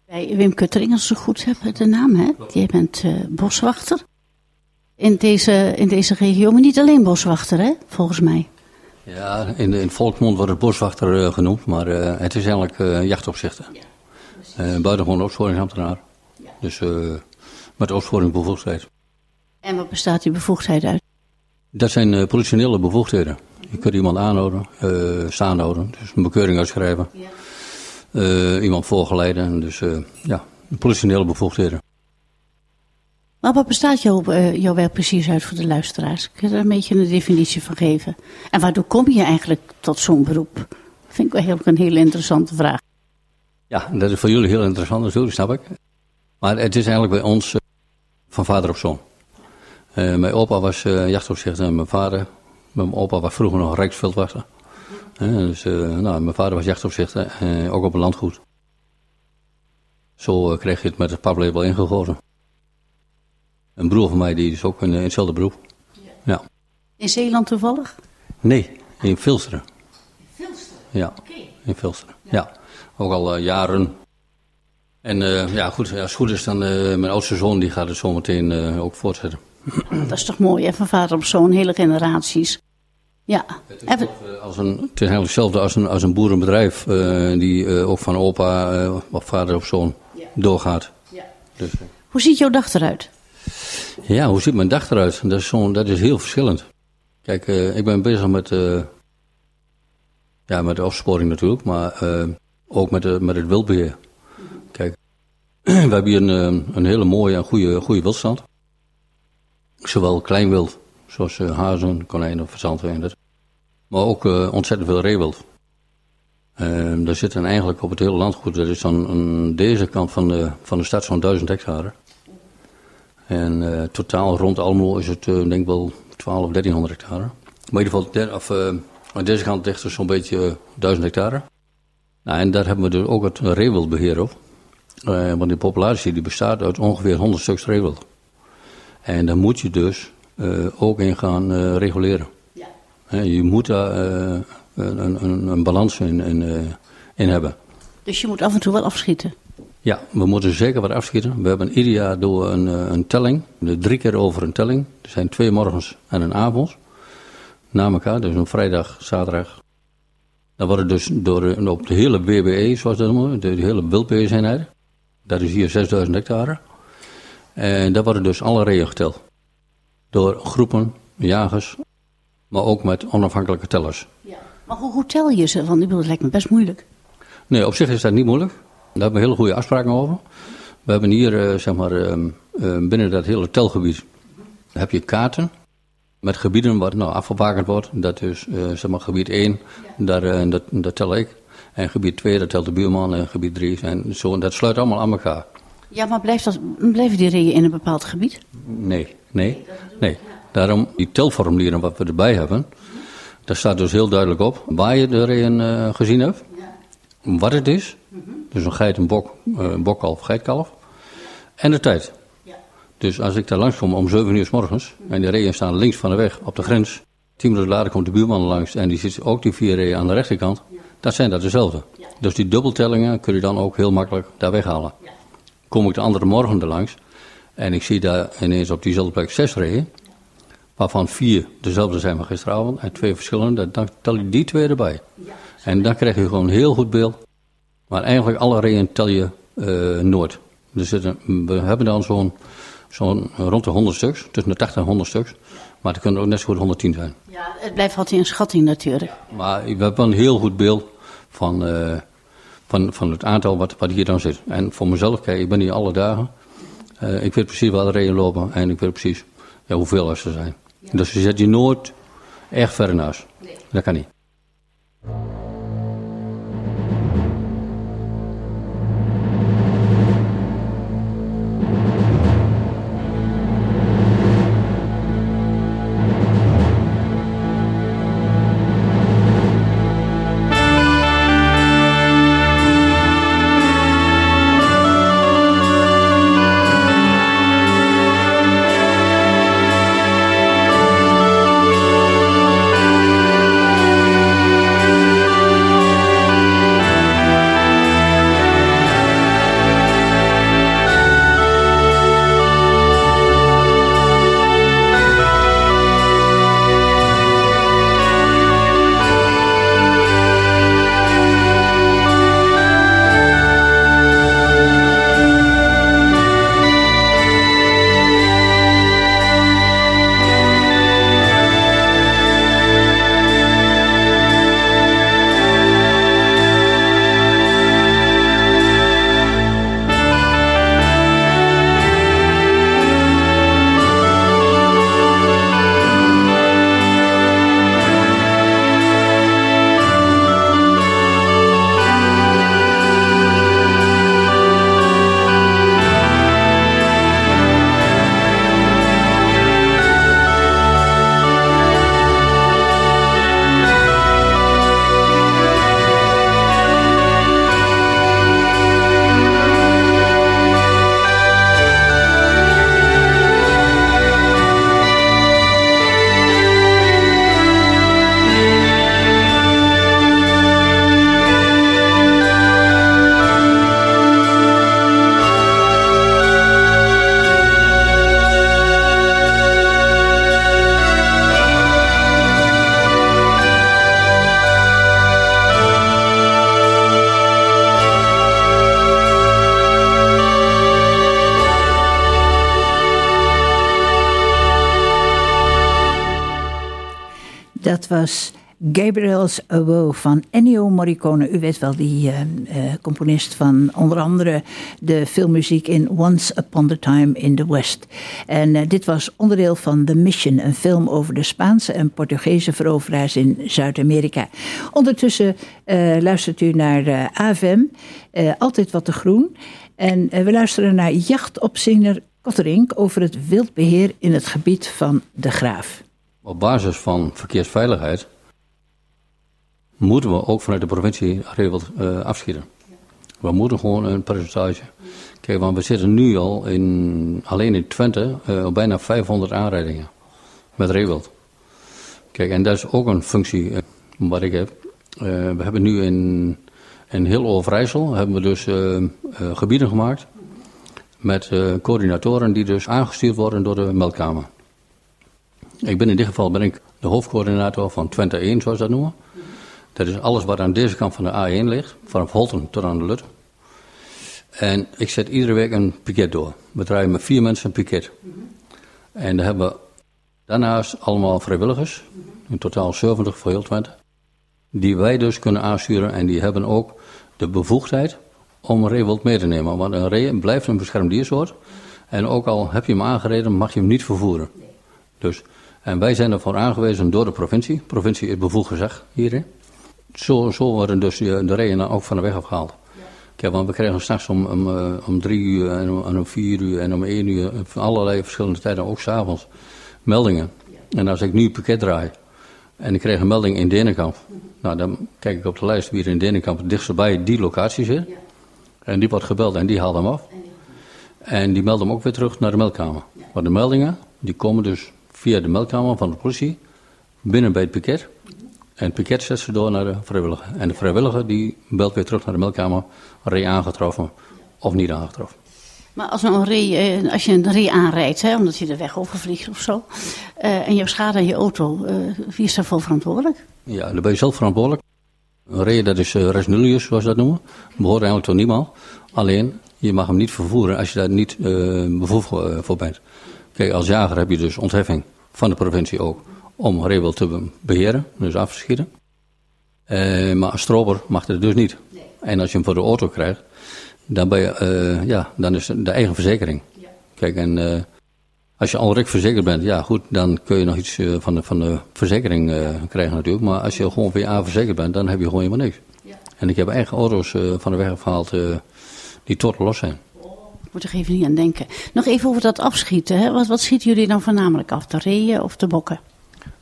Bij Wim Kuttering, als ik goed heb de naam, hè? Jij bent uh, boswachter in deze, in deze regio, maar niet alleen boswachter, hè? volgens mij. Ja, in, in volksmond wordt het boswachter uh, genoemd, maar uh, het is eigenlijk uh, jachtopzichter. Ja, buitengewoon opsporingsambtenaar. Ja. Dus met opsporingsbevoegdheid. En wat bestaat die bevoegdheid uit? Dat zijn politionele bevoegdheden. Je kunt iemand aanhouden, staan houden, dus een bekeuring uitschrijven. Ja. iemand voorgeleiden, dus ja, politionele bevoegdheden. Maar wat bestaat jouw, uh, jouw werk precies uit voor de luisteraars? Kun je daar een beetje een definitie van geven? En waardoor kom je eigenlijk tot zo'n beroep? Vind ik wel een hele interessante vraag. Ja, dat is voor jullie heel interessant natuurlijk, snap ik. Maar het is eigenlijk bij ons uh, van vader op zoon. Uh, mijn opa was jachtopzichter en mijn vader, mijn opa was vroeger nog rijksveldwachter. dus nou, mijn vader was jachtopzichter, ook op een landgoed. Zo kreeg je het met het paplabel ingegoten. Een broer van mij die is ook in, in hetzelfde beroep. Ja. In Zeeland toevallig? Nee, in Filsteren. In Filsteren? Ja, okay. in Filsteren. Ja. ja. ook al uh, jaren. En uh, ja, goed, als het goed is dan uh, mijn oudste zoon die gaat het zo meteen ook voortzetten. Dat is toch mooi, hè, van vader op zoon, hele generaties. Ja. Het is, Even... als een, het is eigenlijk hetzelfde als een, als een boerenbedrijf, die ook van opa of vader op zoon ja. doorgaat. Ja. Dus, Hoe ziet jouw dag eruit? Ja, hoe ziet mijn dag eruit? Dat is, dat is heel verschillend. Kijk, uh, ik ben bezig met, uh, ja, met de opsporing natuurlijk, maar uh, ook met, de, met het wildbeheer. Kijk, we hebben hier een, een hele mooie en goede, goede wildstand. Zowel klein wild, zoals hazen, konijnen, verzandwijnders, maar ook ontzettend veel reewild. daar zitten eigenlijk op het hele landgoed, dat is dan aan deze kant van de, van de stad zo'n duizend hectare. En uh, totaal rond Almelo is het uh, denk ik wel 12, 1300 hectare. Maar in ieder geval, der, of, uh, aan deze kant ligt er zo'n beetje 1000 hectare. Nou, en daar hebben we dus ook het reewildbeheer op. want die populatie die bestaat uit ongeveer 100 stuks reewild. En daar moet je dus ook in gaan reguleren. Ja. je moet daar een, een, een, balans in, in, in hebben. Dus je moet af en toe wel afschieten? Ja, we moeten zeker wat afschieten. We hebben ieder jaar door een, eh, een telling, drie keer over een telling. Er zijn twee morgens en een avond. Na elkaar, dus een vrijdag, zaterdag. Dan worden dus door, op de hele WBE, zoals dat noemen, de, hele wildbeheerseenheid. Dat is hier 6000 hectare. En daar worden dus alle reeën geteld. Door groepen, jagers, maar ook met onafhankelijke tellers. Ja. Maar hoe, hoe tel je ze? Want dat lijkt me best moeilijk. Nee, op zich is dat niet moeilijk. Daar hebben we hele goede afspraken over. We hebben hier, uh, zeg maar, uh, uh, binnen dat hele telgebied heb je kaarten met gebieden waar nou, afgebakend wordt. Dat is, zeg maar, gebied 1, daar, dat, dat tel ik. En gebied 2, dat telt de buurman. En gebied 3, en zo. En dat sluit allemaal aan elkaar. Ja, maar blijft dat, blijven die reeën in een bepaald gebied? Nee, nee, nee. Daarom, die telformulieren wat we erbij hebben, daar staat dus heel duidelijk op waar je de reeën gezien hebt. Wat het is, dus een geit, een bok, eh, een bokkalf, geitkalf. En de tijd. Ja. Dus als ik daar langskom om 7 uur s morgens en de reeën staan links van de weg op de grens. Tien minuten later komt de buurman langs en die zit ook die vier reeën aan de rechterkant. Dat zijn dat dezelfde. Dus die dubbeltellingen kun je dan ook heel makkelijk daar weghalen. Kom ik de andere morgen er langs en ik zie daar ineens op diezelfde plek zes reeën. Waarvan vier dezelfde zijn van gisteravond en twee verschillende. Dan tel je die twee erbij. En dan krijg je gewoon een heel goed beeld maar eigenlijk alle reeën tel je uh, nooit. Dus we hebben dan zo'n zo'n rond de 100 stuks, tussen de 80 en 100 stuks. Maar het kunnen ook net zo goed 110 zijn. Ja, het blijft altijd een schatting natuurlijk. maar we hebben een heel goed beeld van, uh, van, van het aantal wat, wat hier dan zit. En voor mezelf, kijk, ik ben hier alle dagen. Uh, ik weet precies waar de reeën lopen en ik weet precies ja, hoeveel er zijn. Ja. Dus je zet je nooit echt ver naast. Nee. Dat kan niet. Was Gabriel's Awoe van Ennio Morricone. U weet wel, die uh, uh, componist van onder andere de filmmuziek in Once Upon a Time in the West. En uh, dit was onderdeel van The Mission, een film over de Spaanse en Portugese veroveraars in Zuid-Amerika. Ondertussen luistert u naar AVM, Altijd Wat te Groen. En we luisteren naar jachtopziener Kotterink over het wildbeheer in het gebied van de Graaf. Op basis van verkeersveiligheid moeten we ook vanuit de provincie regeld uh, afschieten. We moeten gewoon een percentage. Kijk, want we zitten nu al in, alleen in Twente uh, op bijna 500 aanrijdingen met rewild. Kijk, en dat is ook een functie uh, wat ik heb. we hebben nu in, in heel Overijssel hebben we dus gebieden gemaakt met coördinatoren die dus aangestuurd worden door de meldkamer. Ik ben in dit geval ben ik de hoofdcoördinator van Twente 1, zoals dat noemen. Dat is alles wat aan deze kant van de A1 ligt, vanaf Holten tot aan de Lut. En ik zet iedere week een piket door. We draaien met vier mensen een piket. En dan hebben daarnaast allemaal vrijwilligers, in totaal 70 voor heel Twente, die wij dus kunnen aansturen en die hebben ook de bevoegdheid om een ree mee te nemen. Want een ree blijft een beschermd diersoort. En ook al heb je hem aangereden, mag je hem niet vervoeren. Dus, en wij zijn ervoor aangewezen door de provincie. De provincie is bevoegd gezegd hierin. Zo, zo worden dus de, de reeën ook van de weg afgehaald. Ja, want we kregen straks om, om, eh, om drie uur en om, om vier uur en om één uur, van allerlei verschillende tijden, ook s'avonds, meldingen. En als ik nu pakket draai en ik kreeg een melding in Denenkamp, nou dan kijk ik op de lijst wie er in Denenkamp het dichtst bij die locatie zit. En die wordt gebeld en die haalt hem af. En die meldt hem ook weer terug naar de meldkamer. Maar de meldingen, die komen dus via de meldkamer van de politie binnen bij het piket. En het piket zet ze door naar de vrijwilliger. En de vrijwilliger die belt weer terug naar de meldkamer. Ree aangetroffen of niet aangetroffen. Maar als, een ree, eh, als je een ree aanrijdt, hè, omdat je de weg overvliegt of zo. Uh, en je hebt schade aan je auto, uh, wie is daarvoor verantwoordelijk? Ja, dan ben je zelf verantwoordelijk. Een ree, dat is uh, res nullius, zoals we dat noemen. Behoort eigenlijk tot niemand. Alleen, je mag hem niet vervoeren als je daar niet uh, bevoegd voor bent. Kijk, als jager heb je dus ontheffing van de provincie ook om reewil te beheren, dus af te schieten. Uh, maar als stroper mag dat dus niet. Nee. En als je hem voor de auto krijgt, dan, ben je, uh, ja, dan is het de eigen verzekering. Ja. Kijk, en uh, als je al direct verzekerd bent, ja goed, dan kun je nog iets van, de, van de verzekering krijgen natuurlijk. Maar als je gewoon VA verzekerd bent, dan heb je gewoon helemaal niks. Ja. En ik heb eigen auto's van de weg afgehaald die tot los zijn. Moet er even niet aan denken. Nog even over dat afschieten. Hè? Wat, wat schieten jullie dan voornamelijk af? De reeën of de bokken?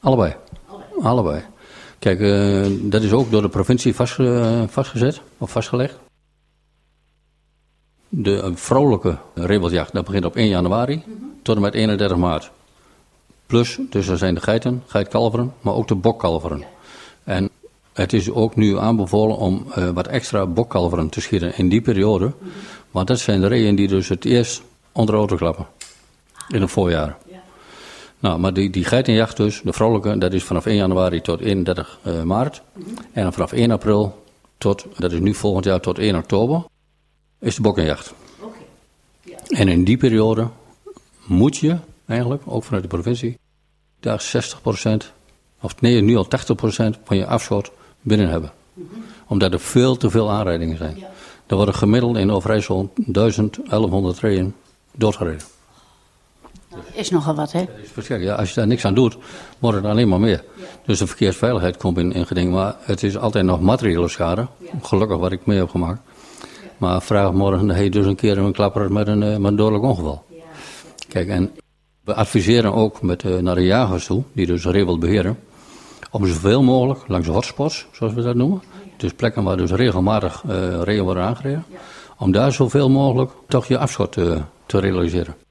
Allebei. Allebei. Kijk, uh, dat is ook door de provincie vast, uh, vastgezet of vastgelegd. De uh, vrolijke rebeldjacht, dat begint op 1 januari mm -hmm. tot en met 31 maart. Plus, dus er zijn de geiten, geitkalveren, maar ook de bokkalveren. En het is ook nu aanbevolen om wat extra bokkalveren te schieten in die periode. Mm -hmm. Want dat zijn de reeën die dus het eerst onder auto klappen. In het voorjaar. Nou, maar die, die geitenjacht dus, de vrolijke, dat is vanaf 1 januari tot 31 uh, maart. Mm -hmm. En vanaf 1 april tot, dat is nu volgend jaar tot 1 oktober, is de bokkenjacht. Okay. Ja. En in die periode moet je eigenlijk, ook vanuit de provincie, daar 60%, of nee, nu al 80% van je afschot binnen hebben. Mm -hmm. Omdat er veel te veel aanrijdingen zijn. Ja. Er worden gemiddeld in Overijssel 1100 reeën doodgereden. Is nogal wat, hè? is Ja, als je daar niks aan doet, wordt het alleen maar meer. Dus de verkeersveiligheid komt in, in geding. Maar het is altijd nog materiële schade. Gelukkig wat ik mee heb gemaakt. Maar vraag morgen, hij dus een keer een klapper met een, eh, met een dodelijk ongeval. Kijk, en we adviseren ook met, uh, naar de jagers toe, die dus regel beheren, om zoveel mogelijk langs de hotspots, zoals we dat noemen, dus plekken waar dus regelmatig uh, regel worden aangereden, om daar zoveel mogelijk toch je afschot uh, te realiseren.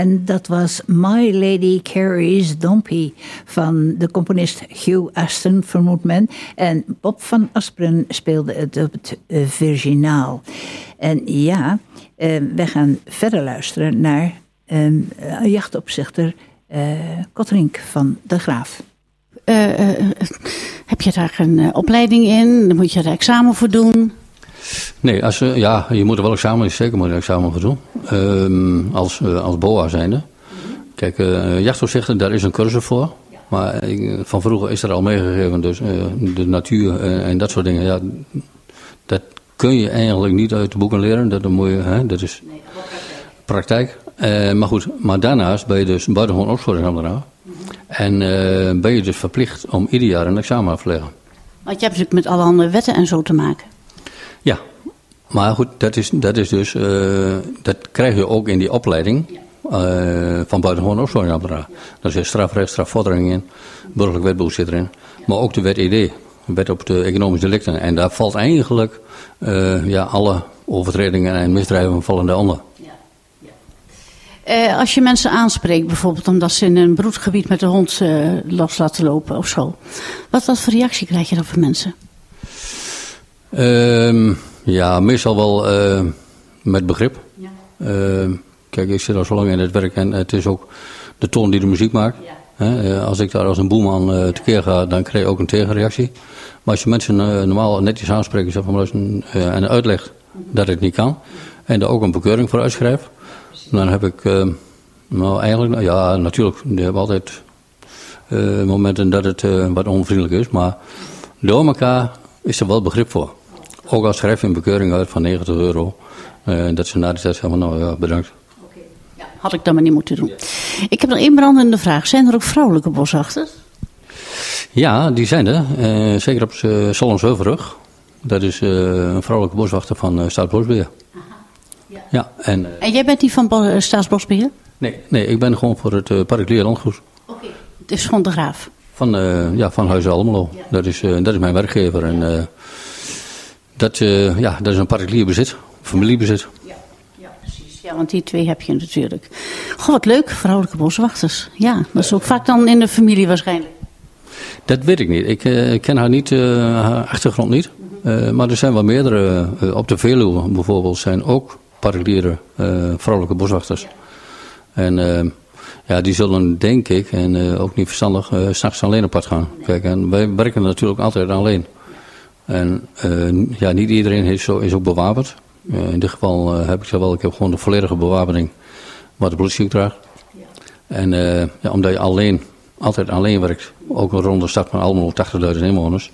En dat was My Lady Carries Dompey van de componist Hugh Aston, vermoedt men. En Bob van Asperen speelde het op het uh, virginaal. En ja, uh, we gaan verder luisteren naar uh, jachtopzichter Kotrink van de Graaf. heb je daar een opleiding in? Dan moet je er examen voor doen? Nee, als, ja, je moet er wel examen, zeker moet je examen voor doen. Um, als, uh, als BOA zijnde. Kijk, uh, jachtopzichten, daar is een cursus voor. Maar ik, van vroeger is er al meegegeven, dus de natuur en dat soort dingen. Ja, dat kun je eigenlijk niet uit de boeken leren. Dat, moet je, hè, dat is praktijk. maar goed, maar daarnaast ben je dus buitengewoon opsporingsambtenaar. En ben je dus verplicht om ieder jaar een examen af te leggen. Want je hebt natuurlijk met alle andere wetten en zo te maken. Ja, maar goed, dat is, dat is dus, uh, dat krijg je ook in die opleiding uh, van buitengewoon opsporingsambtenaar. Daar zit strafrecht, strafvordering in, burgerlijk wetboek zit erin. Maar ook de wet ED, wet op de economische delicten. En daar valt eigenlijk uh, ja, alle overtredingen en misdrijven vallen daaronder. Uh, als je mensen aanspreekt, bijvoorbeeld omdat ze in een broedgebied met de hond uh, los laten lopen of zo. Wat, wat voor reactie krijg je dan van mensen? Um, ja, meestal wel uh, met begrip. Ja. Uh, kijk, ik zit al zo lang in het werk en het is ook de toon die de muziek maakt. Ja. Uh, als ik daar als een boeman uh, tekeer ga, dan krijg je ook een tegenreactie. Maar als je mensen normaal netjes aanspreekt zeg maar, en uitlegt dat het niet kan, en daar ook een bekeuring voor uitschrijft, dan heb ik, nou eigenlijk, ja, natuurlijk, die hebben altijd momenten dat het wat onvriendelijk is, maar door elkaar is er wel begrip voor. Ook al schrijf je een bekeuring uit van 90 euro. Uh, dat ze na die tijd zeggen, nou ja, bedankt. Okay. Ja, had ik dat maar niet moeten doen. Ik heb nog één brandende vraag. Zijn er ook vrouwelijke boswachters? Ja, die zijn er. Uh, zeker op uh, Solonsheuvelrug. Dat is uh, een vrouwelijke boswachter van uh, Staatsbosbeheer. Ja. ja en, en jij bent die van Staatsbosbeheer? Nee, nee, ik ben gewoon voor het uh, particulier landgoed. Oké, okay. het is gewoon de graaf? Van, ja, van Huizen Almelo. Ja. Dat, is, dat is mijn werkgever. En dat, uh, ja, dat is een particulier bezit, familiebezit. Ja, ja, precies. Ja, want die twee heb je natuurlijk. Goh, wat leuk, vrouwelijke boswachters. Ja, dat is ook vaak dan in de familie waarschijnlijk. Dat weet ik niet. Ik uh, ken haar niet, uh, haar achtergrond niet. Uh, maar er zijn wel meerdere. op de Veluwe bijvoorbeeld zijn ook particuliere vrouwelijke boswachters. Ja. En ja, die zullen denk ik, en ook niet verstandig, s'nachts alleen op pad gaan. Kijk, en wij werken natuurlijk altijd alleen. En uh, ja, niet iedereen is, zo, is ook bewapend. Uh, in dit geval uh, heb ik wel, ik heb gewoon de volledige bewapening wat de politie ook draagt. Ja. En ja, omdat je alleen, altijd alleen werkt, ook rond de stad van allemaal 80.000 inwoners,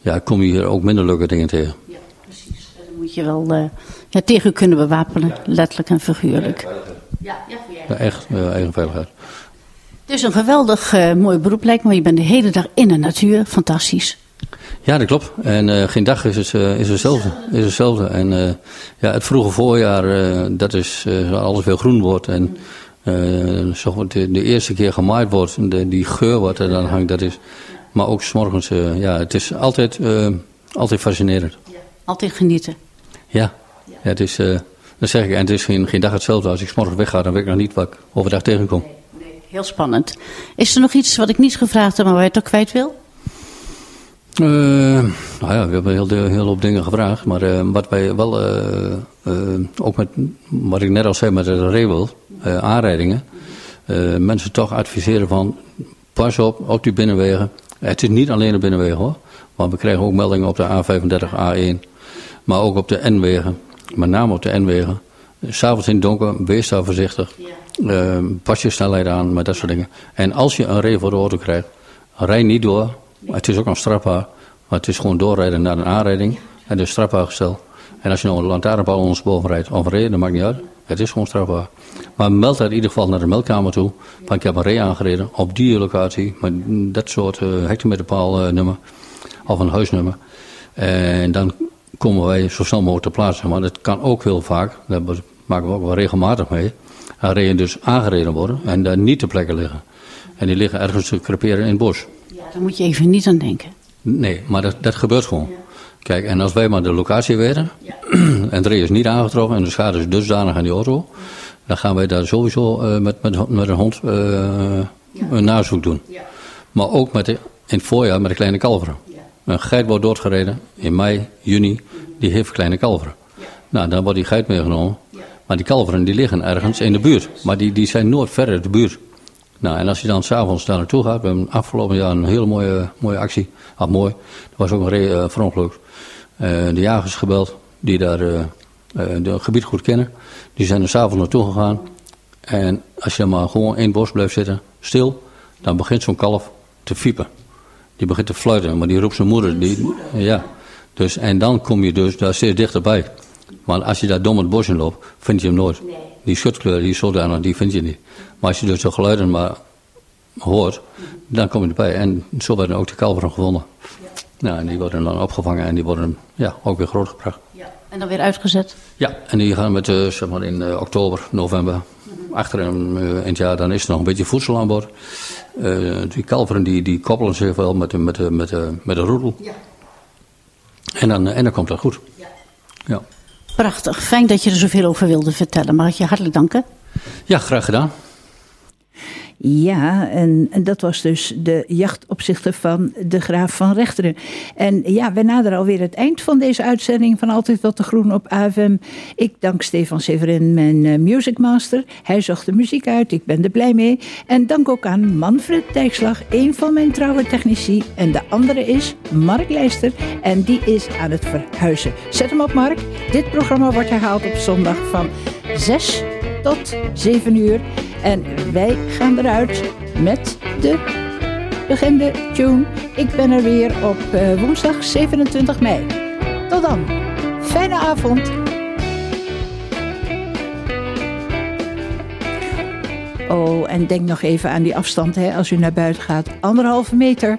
ja. ja, kom je hier ook minder leuke dingen tegen. Ja, precies. Dan moet je wel ja, tegen kunnen bewapenen, letterlijk en figuurlijk. Ja, ja, ja, echt, eigen veiligheid. Het is een geweldig mooi beroep lijkt me, je bent de hele dag in de natuur, fantastisch. Ja, dat klopt. En uh, geen dag is, het, uh, is hetzelfde. Is hetzelfde. En uh, ja, het vroege voorjaar, dat is alles veel groen wordt. En zo de, de, eerste keer gemaaid wordt, de, die geur wat er dan hangt, dat is. Maar ook s'morgens, ja, het is altijd, altijd fascinerend. Ja, altijd genieten. Ja, ja. het is, dat zeg ik. En het is geen, geen dag hetzelfde. Als ik s'morgens wegga, dan weet ik nog niet wat ik overdag tegenkom. Nee, nee, heel spannend. Is er nog iets wat ik niet gevraagd heb, maar waar je toch kwijt wil? Uh, nou ja, we hebben heel, heel hoop dingen gevraagd. Maar uh, wat wij wel, uh, ook met wat ik net al zei met de Rewel, aanrijdingen. mensen toch adviseren van, pas op, op die binnenwegen. Het is niet alleen de binnenwegen hoor. Want we krijgen ook meldingen op de A35, A1. Maar ook op de N-wegen. Met name op de N-wegen. S'avonds in het donker, wees daar voorzichtig. Ja. pas je snelheid aan, met dat soort dingen. En als je een reden voor de auto krijgt, rij niet door het is ook een strafbaar. Maar het is gewoon doorrijden naar een aanrijding. En dus strafbaar gesteld. En als je nou een lantaarnpaal ons boven rijdt of rijden, dat maakt niet uit. Het is gewoon strafbaar. Maar meld dat in ieder geval naar de meldkamer toe. Van ik heb een ree aangereden op die locatie. Met dat soort uh, hectometerpaalnummer. Uh, of een huisnummer. En dan komen wij zo snel mogelijk te plaatsen. Maar dat kan ook heel vaak. Daar maken we ook wel regelmatig mee. Dan rijden dus aangereden worden en daar niet te plekken liggen. En die liggen ergens te creperen in het bos. Daar moet je even niet aan denken. Nee, maar dat, dat gebeurt gewoon. Kijk, en als wij maar de locatie weten, ja. en er is niet aangetroffen en de schade is dusdanig aan die auto, Dan gaan wij daar sowieso uh, met, met, met een hond uh, ja. een nazoek doen. Ja. Maar ook met de, in het voorjaar met de kleine kalveren. Een geit wordt doodgereden in mei, juni, die heeft kleine kalveren. Nou, dan wordt die geit meegenomen. Maar die kalveren die liggen ergens in de buurt. Maar die, die zijn nooit verder de buurt. Nou, en als je dan s'avonds daar naartoe gaat, we hebben afgelopen jaar een hele mooie, mooie actie. Ah, mooi. Dat was ook een re- uh, verongeluk. Uh, de jagers gebeld, die daar uh, het gebied goed kennen. Die zijn er s'avonds naartoe gegaan. En als je maar gewoon in het bos blijft zitten, stil, dan begint zo'n kalf te fiepen. Die begint te fluiten, maar die roept zijn moeder. Die, ja. Dus, en dan kom je dus daar steeds dichterbij. Maar als je daar dom het bos in loopt, vind je hem nooit. Nee. Die schutkleur, die zodanig, die vind je niet. Maar als je dus de geluiden maar hoort, dan kom je erbij. En zo werden ook de kalveren gevonden. Ja. Nou, en die worden dan opgevangen en die worden ja, ook weer grootgebracht. Ja. En dan weer uitgezet? Ja, en die gaan met, uh, zeg maar in uh, oktober, november, mm -hmm. achter in, uh, in het jaar, dan is er nog een beetje voedsel aan boord. die kalveren die, die koppelen zich wel met, met, met, met, met de roedel. Ja. En, dan, en dan komt dat goed. Ja. ja. Prachtig. Fijn dat je er zoveel over wilde vertellen. Mag ik je hartelijk danken? Ja, graag gedaan. Ja, en, en, dat was dus de jachtopzichter van de Graaf van Rechteren. En ja, we naderen alweer het eind van deze uitzending van Altijd Wat de Groen op AFM. Ik dank Stefan Severin, mijn uh, musicmaster. Hij zocht de muziek uit, ik ben er blij mee. En dank ook aan Manfred Dijkslag, een van mijn trouwe technici. En de andere is Mark Leister en die is aan het verhuizen. Zet hem op, Mark. Dit programma wordt herhaald op zondag van 6 tot 7 uur. En wij gaan eruit met de bekende tune. Ik ben er weer op uh, woensdag 27 mei. Tot dan. Fijne avond. Oh, en denk nog even aan die afstand hè, als u naar buiten gaat. Anderhalve meter.